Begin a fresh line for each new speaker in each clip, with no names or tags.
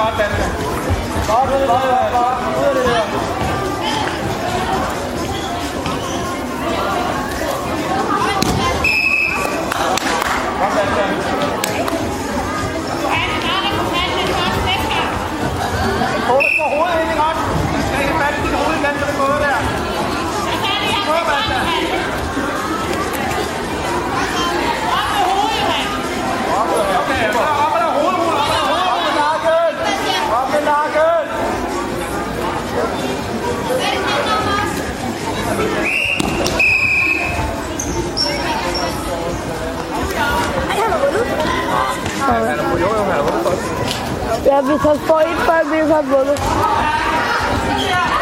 godt, Danne. Godt, godt, godt, godt. Ud af det der. Jo, han er vundet først.
Ja,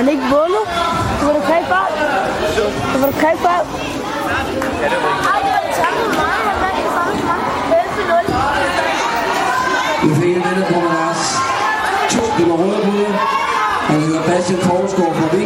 Han ikke vundet. Så var det tre fald. Så var det tre fald.
Vi fik en vinder på Lars. To, det var røde bud. Han hedder Bastian Korsgaard. fra